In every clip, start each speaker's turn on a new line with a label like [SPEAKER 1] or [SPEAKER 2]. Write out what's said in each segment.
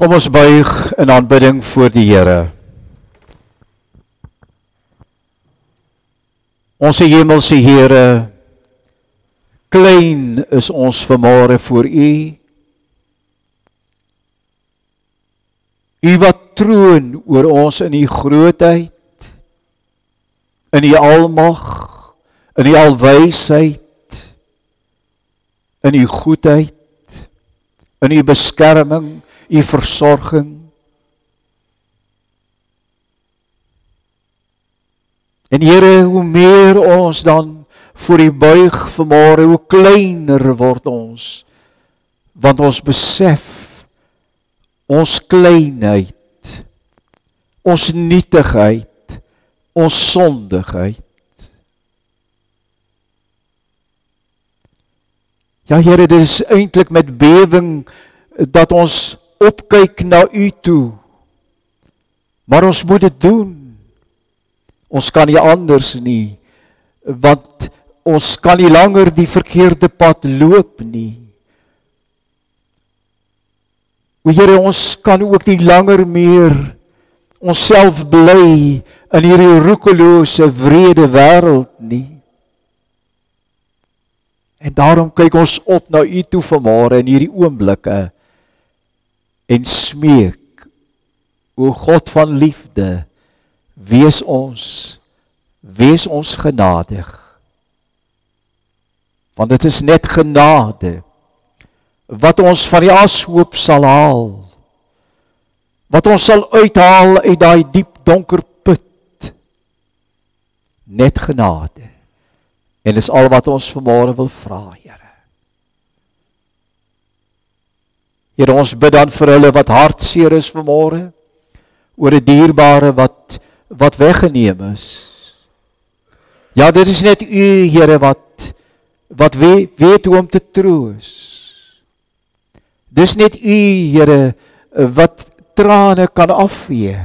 [SPEAKER 1] Kom ons buig in aanbidding voor die Here. Ons hemelse Here, klein is ons vanmôre voor U. U wat troon oor ons in U grootheid, in U almag, in U alwysheid, in U goedheid, in U beskerming u versorging. En Here, hoe meer ons dan voor u buig vanmôre, hoe kleiner word ons want ons besef ons kleinheid, ons nietigheid, ons sondigheid. Ja Here, dit is eintlik met bewering dat ons opkyk na u toe. Maar ons moet dit doen. Ons kan nie anders nie want ons kan nie langer die verkeerde pad loop nie. O Here, ons kan ook nie langer meer onsself bly in hierdie roekelose wrede wêreld nie. En daarom kyk ons op na U toe vanmôre in hierdie oomblikke en smeek o God van liefde wees ons wees ons genadig. Want dit is net genade wat ons van die ashoop sal haal wat ons sal uithaal uit daai diep donker put. Net genade. En dis al wat ons vanmôre wil vra Here Here ons bid dan vir hulle wat hartseer is vanmôre oor 'n dierbare wat wat weggeneem is. Ja, dit is net U Here wat wat weet, weet hoe om te troos. Dis net U Here wat trane kan afvee.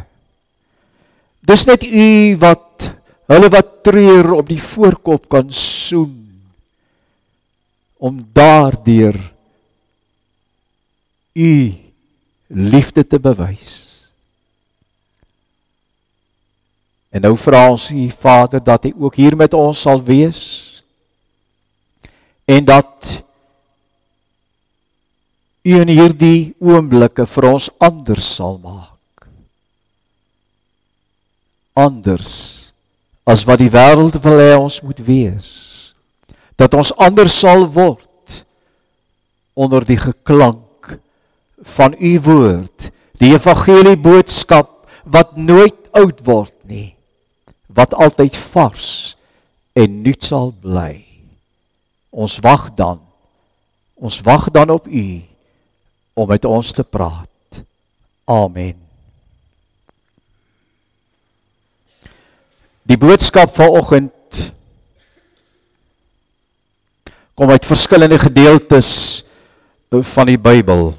[SPEAKER 1] Dis net U wat hulle wat treur op die voorkop kan soen om daardeur u liefde te bewys. En nou vra ons u Vader dat hy ook hier met ons sal wees en dat u in hierdie oomblikke vir ons anders sal maak. Anders as wat die wêreld wil hê ons moet wees. Dat ons anders sal word onder die geklank van u woord, die evangelie boodskap wat nooit oud word nie, wat altyd vars en nuut sal bly. Ons wag dan. Ons wag dan op u om met ons te praat. Amen. Die boodskap vanoggend kom uit verskillende gedeeltes van die Bybel.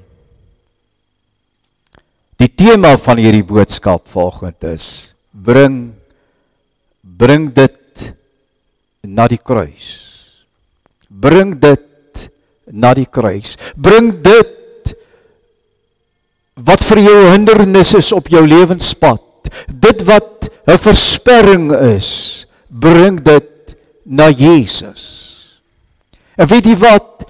[SPEAKER 1] Die tema van hierdie boodskap vanoggend is bring bring dit na die kruis. Bring dit na die kruis. Bring dit wat vir jou hindernis is op jou lewenspad. Dit wat 'n versperring is, bring dit na Jesus. En weet jy wat?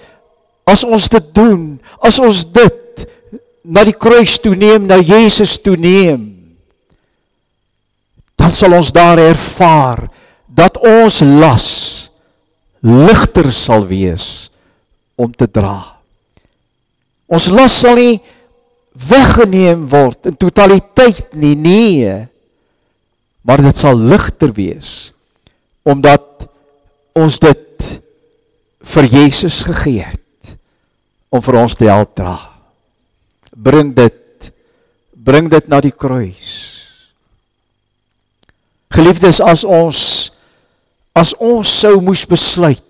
[SPEAKER 1] As ons dit doen, as ons dit na die kruis toe neem, na Jesus toe neem, dan sal ons daar ervaar dat ons las ligter sal wees om te dra. Ons las sal nie weggeneem word in totaliteit nie, nee. Maar dit sal ligter wees omdat ons dit vir Jesus gegee het om vir ons te help dra bring dit bring dit na die kruis. Geliefdes, as ons as ons sou moes besluit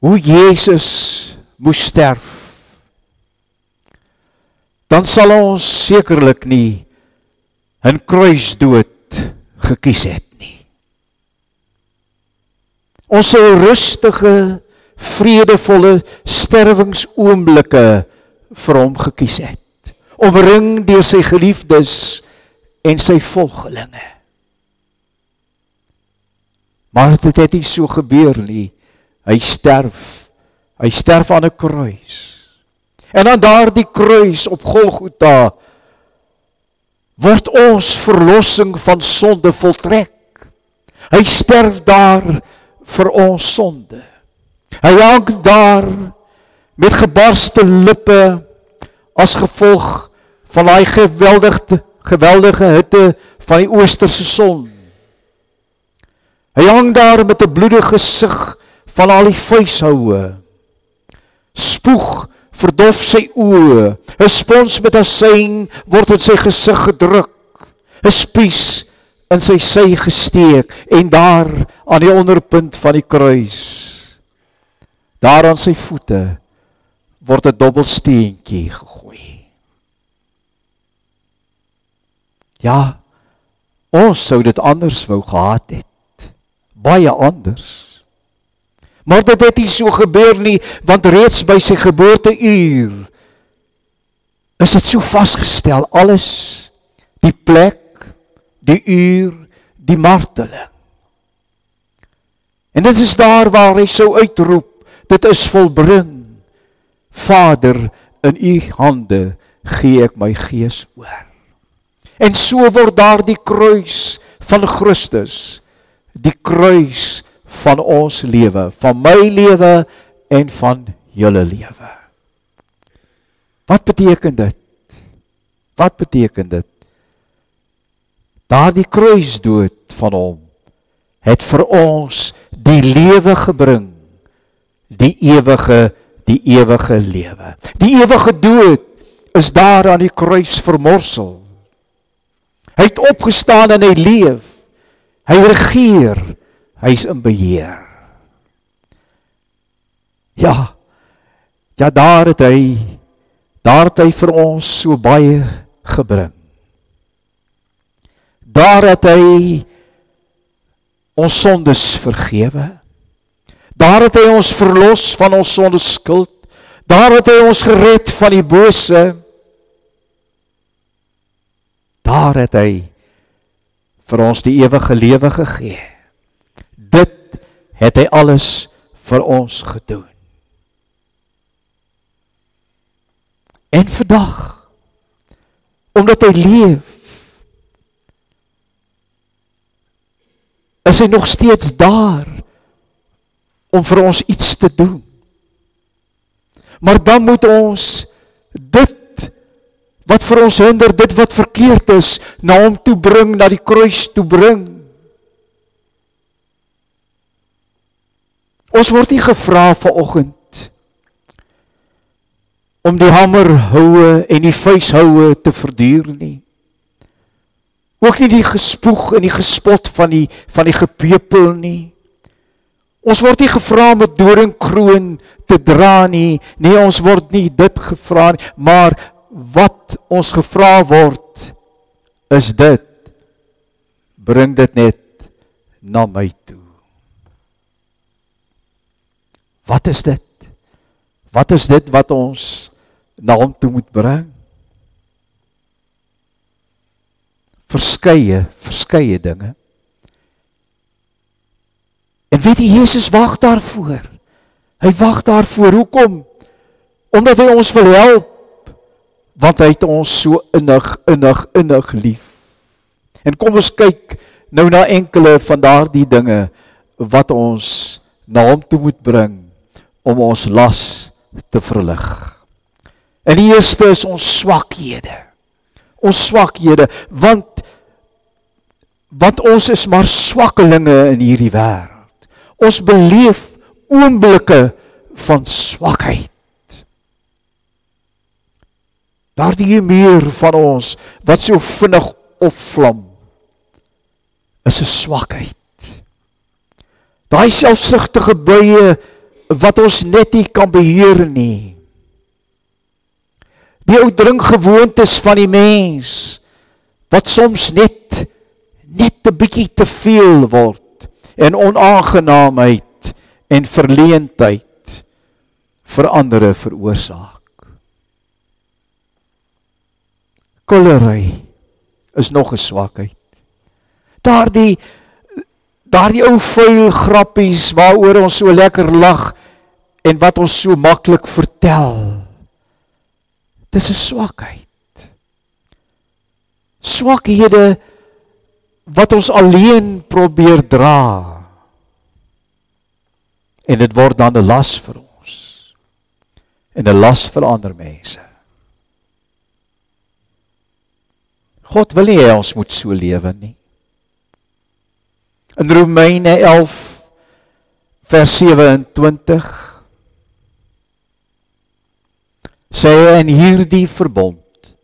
[SPEAKER 1] hoe Jesus moes sterf, dan sal ons sekerlik nie 'n kruisdood gekies het nie. Ons sou rustige, vredevolle sterwingsoomblikke vir hom gekies het. omring deur sy geliefdes en sy volgelinge. Maar dit het nie so gebeur nie. Hy sterf. Hy sterf aan 'n kruis. En aan daardie kruis op Golgotha word ons verlossing van sonde voltrek. Hy sterf daar vir ons sonde. Hy hang daar met gebarste lippe as gevolg van daai geweldige geweldige hitte van die oosterse son. Hy hang daar met 'n bloedige gesig van al die vuishoue. Spoeg verdof sy oë. 'n Spons met asyn word in sy gesig gedruk. 'n Spies in sy sy gesteek en daar aan die onderpunt van die kruis daar aan sy voete word 'n dobbelsteentjie gegooi. Ja, ons sou dit anders wou gehad het. Baie anders. Maar dit het nie so gebeur nie, want reeds by sy geboorteuur is dit so vasgestel alles die plek die uur, die marteling. En dit is daar waar hy sou uitroep, dit is volbring. Vader, in u hande gee ek my gees oor. En so word daar die kruis van Christus, die kruis van ons lewe, van my lewe en van julle lewe. Wat beteken dit? Wat beteken dit? Daardie kruisdood van hom het vir ons die lewe gebring. Die ewige, die ewige lewe. Die ewige dood is daar aan die kruis vermorsel. Hy het opgestaan en hy leef. Hy regeer. Hy's in beheer. Ja. Ja, daar het hy daar het hy vir ons so baie gebring. Daar het hy ons sondes vergewe. Daar het hy ons verlos van ons sondes skuld. Daar het hy ons gered van die bose. Daar het hy vir ons die ewige lewe gegee. Dit het hy alles vir ons gedoen. En vandag omdat hy leef is hy nog steeds daar om vir ons iets te doen. Maar dan moet ons dit wat vir ons hinder, dit wat verkeerd is, na hom toe bring, na die kruis toe bring. Ons word nie gevra vanoggend om die hamer houe en die vuis houe te verduur nie. Ook nie die gespoeg en die gespot van die van die gepepel nie. Ons word nie gevra om 'n doringkroon te dra nie. Nee, ons word nie dit gevra nie, maar wat ons gevra word is dit bring dit net na my toe. Wat is dit? Wat is dit wat ons na hom toe moet bring? verskeie verskeie dinge. En weet jy Jesus wag daarvoor. Hy wag daarvoor. Hoekom? Omdat hy ons wil help. Want hy het ons so innig innig innig lief. En kom ons kyk nou na enkele van daardie dinge wat ons na hom toe moet bring om ons las te verlig. En die eerste is ons swakhede. Ons swakhede want want ons is maar swakkelinge in hierdie wêreld. Ons beleef oomblikke van swakheid. Daardie meer van ons wat so vinnig opvlam is 'n swakheid. Daai selfsugtige buie wat ons net nie kan beheer nie. Die ou drinkgewoontes van die mens wat soms net net 'n bietjie te veel word en onaangenaamheid en verleentheid vir ander veroorsaak. kolery is nog 'n swakheid. Daardie daardie ou vuil grappies waaroor ons so lekker lag en wat ons so maklik vertel. Dis 'n swakheid. Swakhede wat ons alleen probeer dra. En dit word dan 'n las vir ons. En 'n las vir ander mense. God wil nie hê ons moet so lewe nie. In Romeine 11 vers 27 sê en hierdie verbond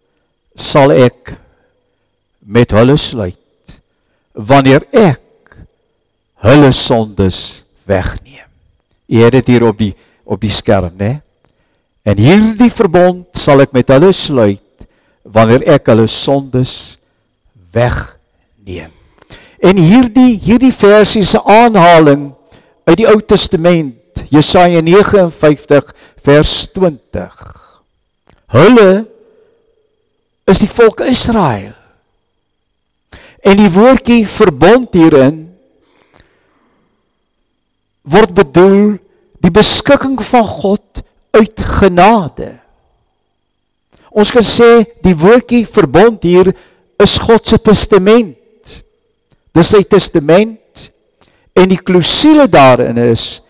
[SPEAKER 1] sal ek met hulle sluit wanneer ek hulle sondes wegneem. Jy het dit hier op die op die skerm, né? En hierdie verbond sal ek met hulle sluit wanneer ek hulle sondes wegneem. En hierdie hierdie versie se aanhaling uit die Ou Testament, Jesaja 59 vers 20. Hulle is die volk Israel. En die woordjie verbond hierin word bedoel die beskikking van God uit genade. Ons kan sê die woordjie verbond hier is God se testament. Dis sy testament en die klousule daarin is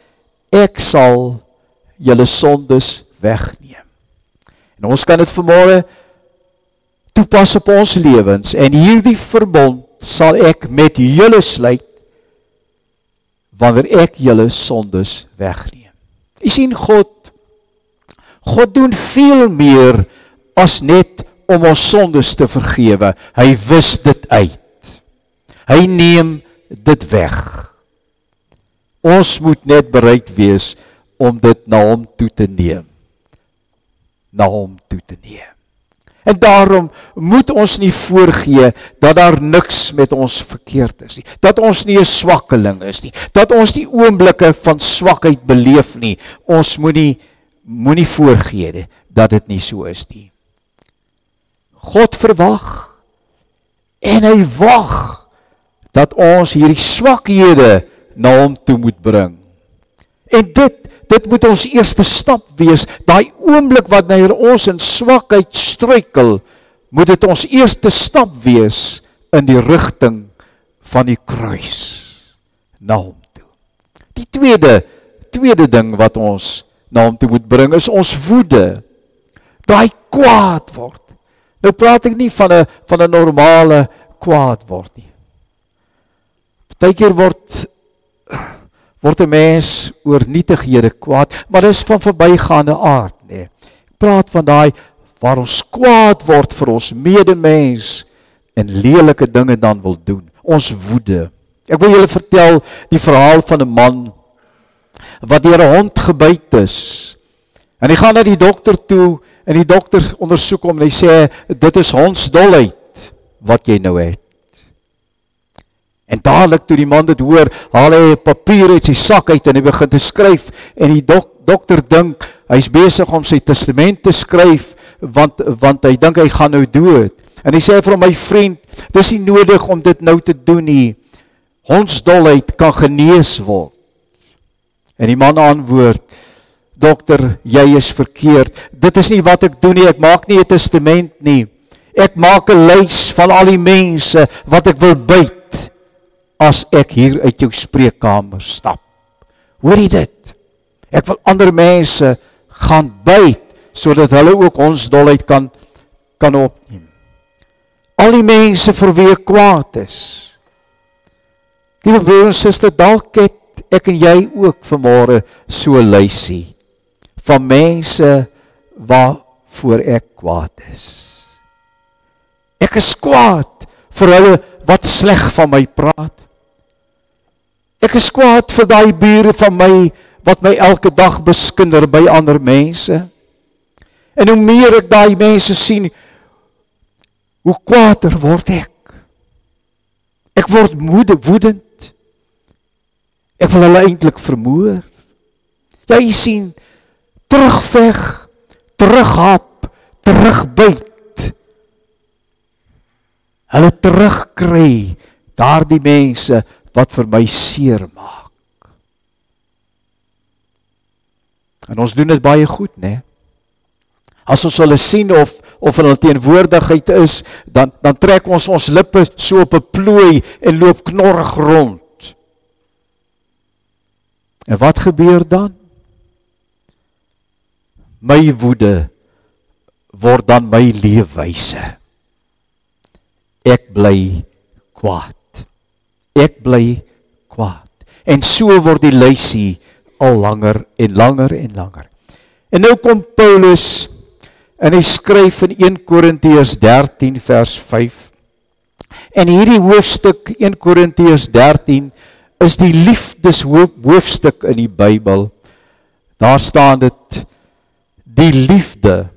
[SPEAKER 1] ek sal julle sondes wegneem. En ons kan dit vanmôre toepas op ons lewens en hierdie verbond sal ek met julle sluit wanneer ek julle sondes wegneem. U sien God God doen veel meer as net om ons sondes te vergewe. Hy wis dit uit. Hy neem dit weg. Ons moet net bereid wees om dit na hom toe te neem. Na hom toe te neem. En daarom moet ons nie voorgee dat daar niks met ons verkeerd is nie. Dat ons nie 'n swakkeling is nie. Dat ons die oomblikke van swakheid beleef nie. Ons moenie moenie voorgee dat dit nie so is nie. God verwag en hy wag dat ons hierdie swakhede na hom toe moet bring. En dit dit moet ons eerste stap wees. Daai oomblik wat wanneer ons in swakheid struikel, moet dit ons eerste stap wees in die rigting van die kruis na hom toe. Die tweede tweede ding wat ons na hom toe moet bring is ons woede. Daai kwaad word. Nou praat ek nie van 'n van 'n normale kwaad word nie. Partykeer word word 'n mens oor nietighede kwaad, maar dis van verbygaande aard, nê. Ek praat van daai waar ons kwaad word vir ons medemens en lelike dinge dan wil doen. Ons woede. Ek wil julle vertel die verhaal van 'n man wat deur 'n hond gebyt is. En hy gaan na die dokter toe En die dokter ondersoek hom en hy sê dit is hondsdolheid wat jy nou het. En dadelik toe die man dit hoor, haal hy 'n papier uit sy sak uit en hy begin te skryf en die dok, dokter dink hy's besig om sy testament te skryf want want hy dink hy gaan nou dood. En hy sê vir hom my vriend, dis nie nodig om dit nou te doen nie. Hondsdolheid kan genees word. En die man antwoord dokter, jy is verkeerd. Dit is nie wat ek doen nie. Ek maak nie 'n testament nie. Ek maak 'n lys van al die mense wat ek wil byt as ek hier uit jou spreekkamer stap. Hoor jy dit? Ek wil ander mense gaan byt sodat hulle ook ons dolheid kan kan opneem. Al die mense vir wie ek kwaad is. Die broer en suster dalk het ek en jy ook vanmôre so lysie van mense waarvoor ek kwaad is. Ek is kwaad vir hulle wat sleg van my praat. Ek is kwaad vir daai bure van my wat my elke dag beskinder by ander mense. En hoe meer ek daai mense sien, hoe kwaader word ek. Ek word moede, woedend. Ek wil hulle eintlik vermoor. Jy sien, terugveg, terughap, terugbyt. hulle terugkry daardie mense wat vir my seer maak. En ons doen dit baie goed, né? As ons hulle sien of of hulle teenwoordigheid is, dan dan trek ons ons lippe so op 'n plooi en loop knorrig rond. En wat gebeur dan? My woede word dan my leefwyse. Ek bly kwaad. Ek bly kwaad. En so word die lysie al langer en langer en langer. En nou kom Paulus en hy skryf in 1 Korintiërs 13 vers 5. En hierdie hoofstuk 1 Korintiërs 13 is die liefdeshoofstuk in die Bybel. Daar staan dit die liefde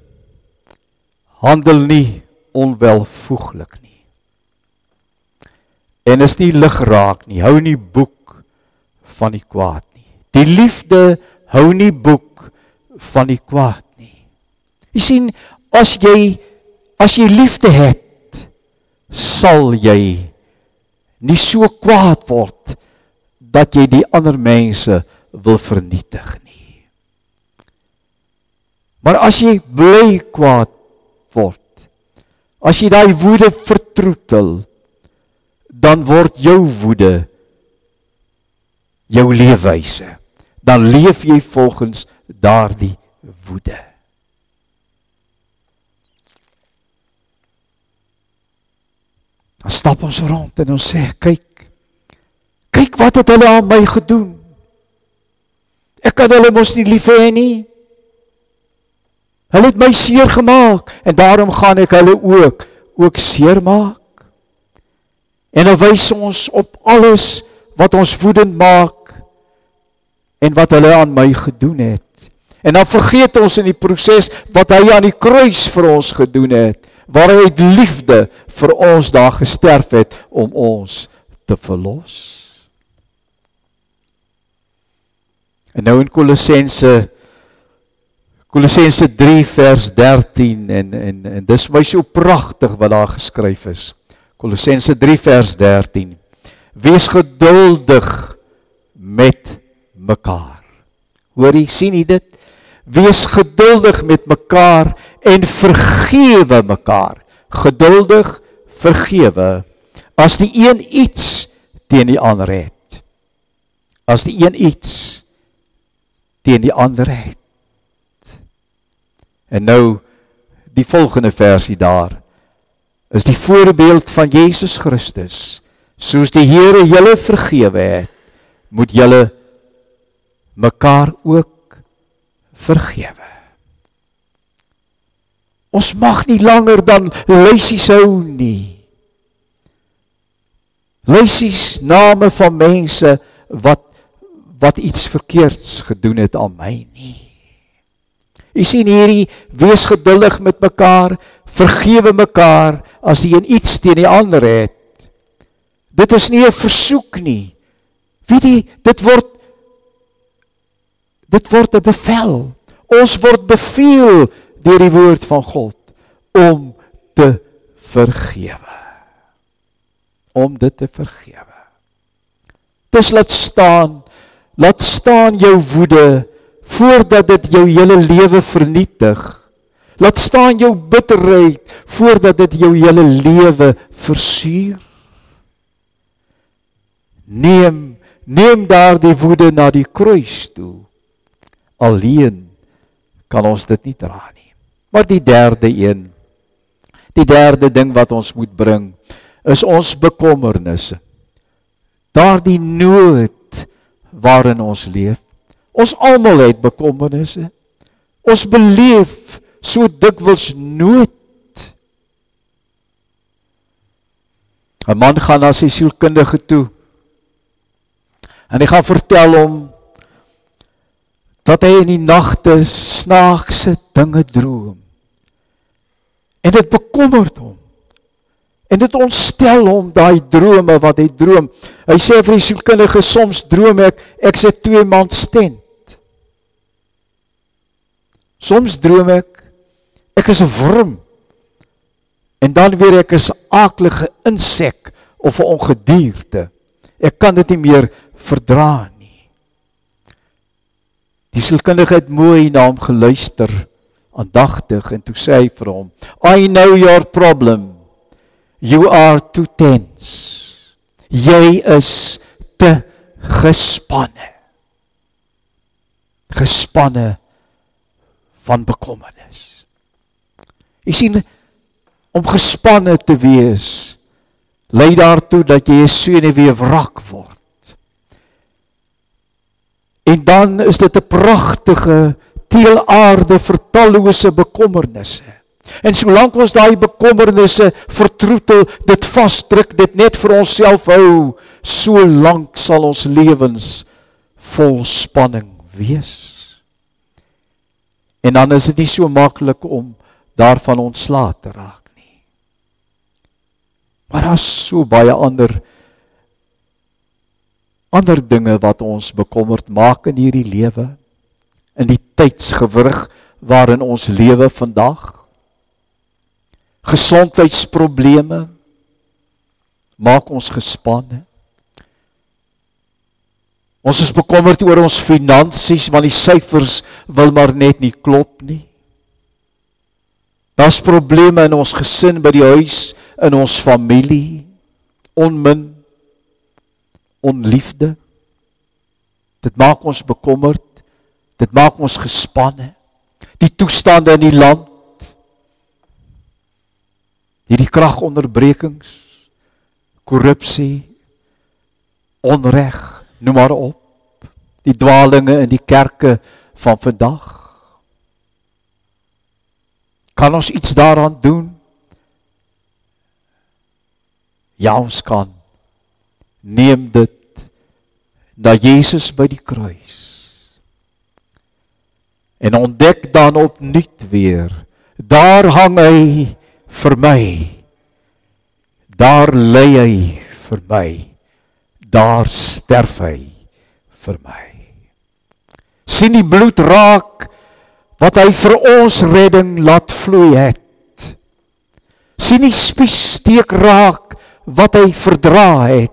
[SPEAKER 1] handel nie onwelvoeglik nie. En is nie lig raak nie, hou nie boek van die kwaad nie. Die liefde hou nie boek van die kwaad nie. Jy sien, as jy as jy liefde het, sal jy nie so kwaad word dat jy die ander mense wil vernietig nie. Maar as jy bly kwaad word. As jy daai woede vertroetel, dan word jou woede jou leefwyse. Dan leef jy volgens daardie woede. Dan stap ons rond en ons sê, kyk. Kyk wat het hulle aan my gedoen. Ek kan hulle mos nie lief hê nie. Hulle het my seer gemaak en daarom gaan ek hulle ook ook seer maak. En dan wys ons op alles wat ons woedend maak en wat hulle aan my gedoen het. En dan vergeet ons in die proses wat hy aan die kruis vir ons gedoen het, waar hy uit liefde vir ons daar gesterf het om ons te verlos. En nou in Kolossense Kolossense 3 vers 13 en en en dis my so pragtig wat daar geskryf is. Kolossense 3 vers 13. Wees geduldig met mekaar. Hoorie, sien jy dit? Wees geduldig met mekaar en vergewe mekaar. Geduldig vergewe as die een iets teen die ander het. As die een iets teen die ander het. En nou die volgende versie daar is die voorbeeld van Jesus Christus. Soos die Here julle vergewe het, moet julle mekaar ook vergewe. Ons mag nie langer dan lysies hou nie. Lysies name van mense wat wat iets verkeerds gedoen het aan my nie. U sien hierdie wees geduldig met mekaar, vergewe mekaar as jy iets teen die ander het. Dit is nie 'n versoek nie. Weet jy, dit word dit word 'n bevel. Ons word beveel deur die woord van God om te vergewe. Om dit te vergewe. Dis laat staan, laat staan jou woede voordat dit jou hele lewe vernietig. Laat staan jou bitterheid voordat dit jou hele lewe versuur. Neem neem daardie woede na die kruis toe. Alleen kan ons dit nie dra nie. Maar die derde een die derde ding wat ons moet bring is ons bekommernisse. Daardie nood waarin ons leef Ons almal het bekommernisse. Ons beleef so dikwels nood. 'n Man gaan na sy sielkundige toe. En hy gaan vertel hom dat hy in die nagte snaakse dinge droom. En dit bekommerd hom. En dit ontstel hom daai drome wat hy droom. Hy sê vir die sielkundige soms droom ek ek sit twee maand stent. Soms droom ek ek is 'n worm En dan weer ek is 'n aaklige insek of 'n ongedierte. Ek kan dit nie meer verdra nie. Die sielkundige het mooi na hom geluister, aandagtig en toe sê hy vir hom, "I know your problem. You are too tense. Jy is te gespanne." Gespanne van bekommernis. Jy sien om gespanne te wees lei daartoe dat jy 'n senuwee wrak word. En dan is dit 'n pragtige teelaarde vir tallose bekommernisse. En solank ons daai bekommernisse vertroetel, dit vasdruk, dit net vir onsself hou, so lank sal ons lewens vol spanning wees. En dan is dit nie so maklik om daarvan ontslae te raak. Maar daar's so baie ander ander dinge wat ons bekommerd maak in hierdie lewe in die tydsgewrig waarin ons lewe vandag. Gesondheidsprobleme maak ons gespanne. Ons is bekommerd oor ons finansies want die syfers wil maar net nie klop nie. Daar's probleme in ons gesin by die huis in ons familie. Onmin. Onliefde. Dit maak ons bekommerd. Dit maak ons gespanne. Die toestande in die land. Hierdie kragonderbrekings. Korrupsie. Onreg. Noem maar op. Die dwaalinge in die kerke van vandag kan ons iets daaraan doen Ja, ons kan. Neem dit na Jesus by die kruis. En ontdek dan opnuut weer, daar hang hy vir my. Daar lê hy vir my. Daar sterf hy vir my. sien die bloed raak wat hy vir ons redding laat vloei het. sien die spies steek raak wat hy verdra het.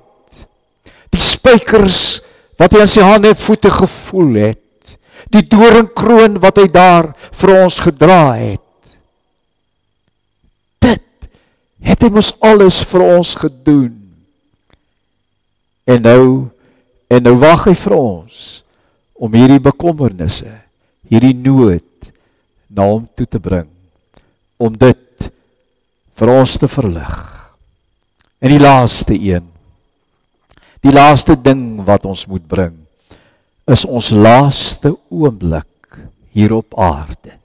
[SPEAKER 1] Die spykers wat hy aan sy hande en voete gevoel het. Die doringkroon wat hy daar vir ons gedra het. Dit het hy mos alles vir ons gedoen. En nou en nou wag hy vir ons om hierdie bekommernisse, hierdie nood na hom toe te bring om dit vir ons te verlig. En die laaste een. Die laaste ding wat ons moet bring is ons laaste oomblik hier op aarde.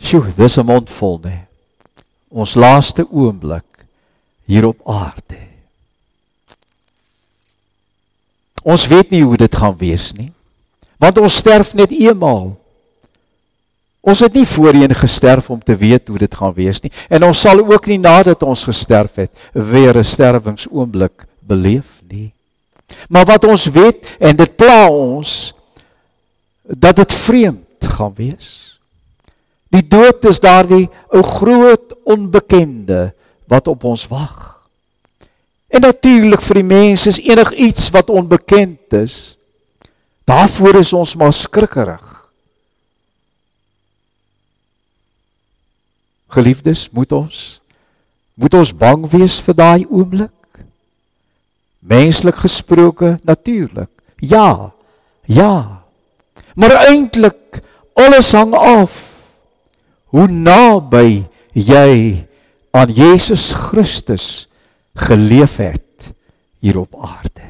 [SPEAKER 1] Sjoe, dis 'n mond vol, né? Ons laaste oomblik hier op aarde. Ons weet nie hoe dit gaan wees nie. Want ons sterf net eenmaal. Ons het nie voorheen gesterf om te weet hoe dit gaan wees nie en ons sal ook nie nadat ons gesterf het weer 'n sterwingsoomblik beleef nie. Maar wat ons weet en dit pla ons dat dit vreemd gaan wees. Die dood is daardie ou groot onbekende wat op ons wag. En natuurlik vir die mense is enigiets wat onbekend is. Daarvoor is ons maar skrikkerig. Geliefdes, moet ons moet ons bang wees vir daai oomblik? Menslik gesproke, natuurlik. Ja. Ja. Maar eintlik alles hang af hoe naby jy aan Jesus Christus geleef het hier op aarde.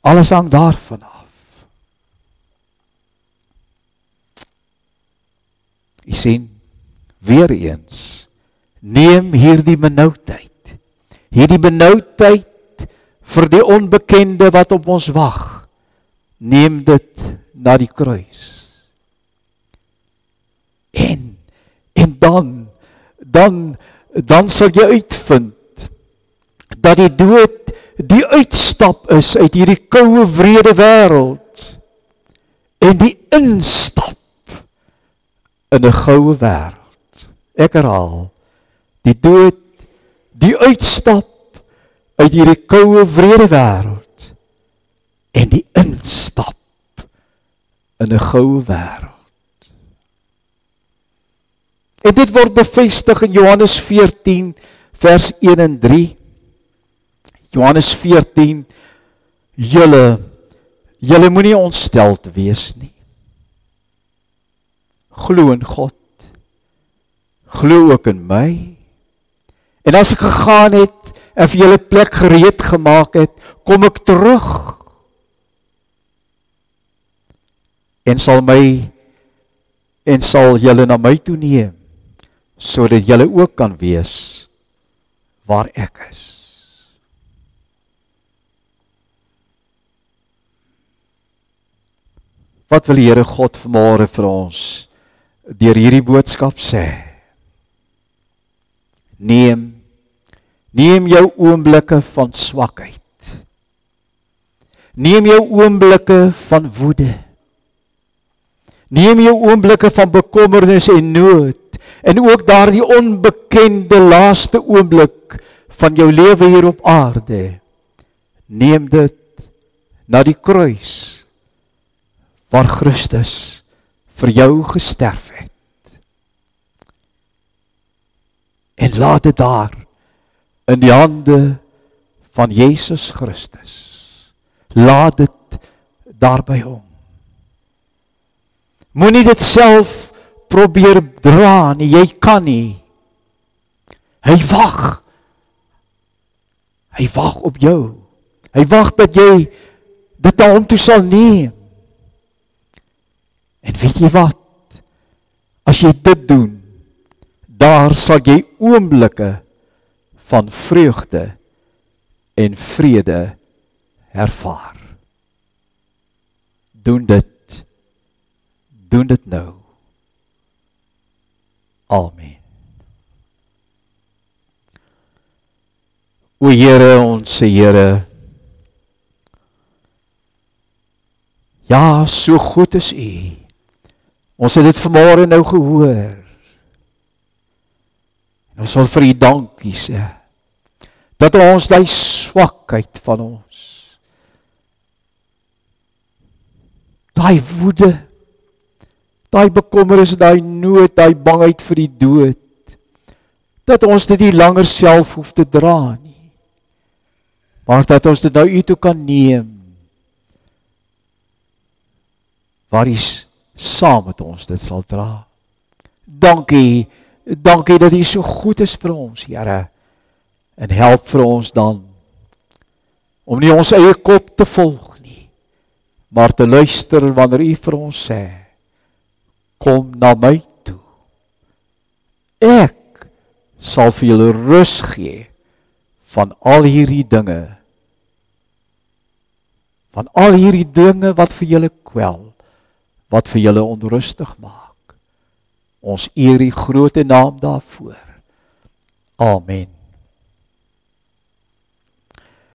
[SPEAKER 1] Alles hang daarvan af. U sien weer eens neem hierdie benoudheid. Hierdie benoudheid vir die onbekende wat op ons wag. Neem dit na die kruis. En en dan dan dan sal jy uitvind dat die dood die uitstap is uit hierdie koue wrede wêreld en die instap in 'n goue wêreld. Ek herhaal, die dood, die uitstap uit hierdie koue wrede wêreld en die instap in 'n goue wêreld. En dit word bevestig in Johannes 14 vers 1 en 3. Johannes 14 Julle julle moenie ontsteld wees nie. Glo in God. Glo ook in my. En as ek gegaan het en vir julle plek gereed gemaak het, kom ek terug. En sal my en sal julle na my toe neem sodat julle ook kan wees waar ek is. Wat wil die Here God vanmôre vir ons deur hierdie boodskap sê? Neem Neem jou oomblikke van swakheid. Neem jou oomblikke van woede. Neem jou oomblikke van bekommernis en nood en ook daardie onbekende laaste oomblik van jou lewe hier op aarde. Neem dit na die kruis waar Christus vir jou gesterf het. En laat dit daar in die hande van Jesus Christus. Laat dit daar by hom. Moenie dit self probeer dra nie, jy kan nie. Hy wag. Hy wag op jou. Hy wag dat jy dit aan hom toe sal neem. En weet jy wat? As jy dit doen, daar sal jy oomblikke van vreugde en vrede ervaar. Doen dit. Doen dit nou. Amen. O Here, ons Here. Ja, so goed is U. Ons het dit vanmôre nou gehoor. Ons wil vir U dankie sê dat ons daai swakheid van ons daai woede daai bekommernis daai nood daai bangheid vir die dood dat ons dit nie langer self hoef te dra nie maar dat ons dit nou u toe kan neem waar is saam met ons dit sal dra. Dankie dankie dat u so goed is vir ons Here. En help vir ons dan om nie ons eie kop te volg nie maar te luister wanneer u vir ons sê kom na my toe. Ek sal vir julle rus gee van al hierdie dinge van al hierdie dinge wat vir julle kwel wat vir julle onrustig maak. Ons eer die groote naam daarvoor. Amen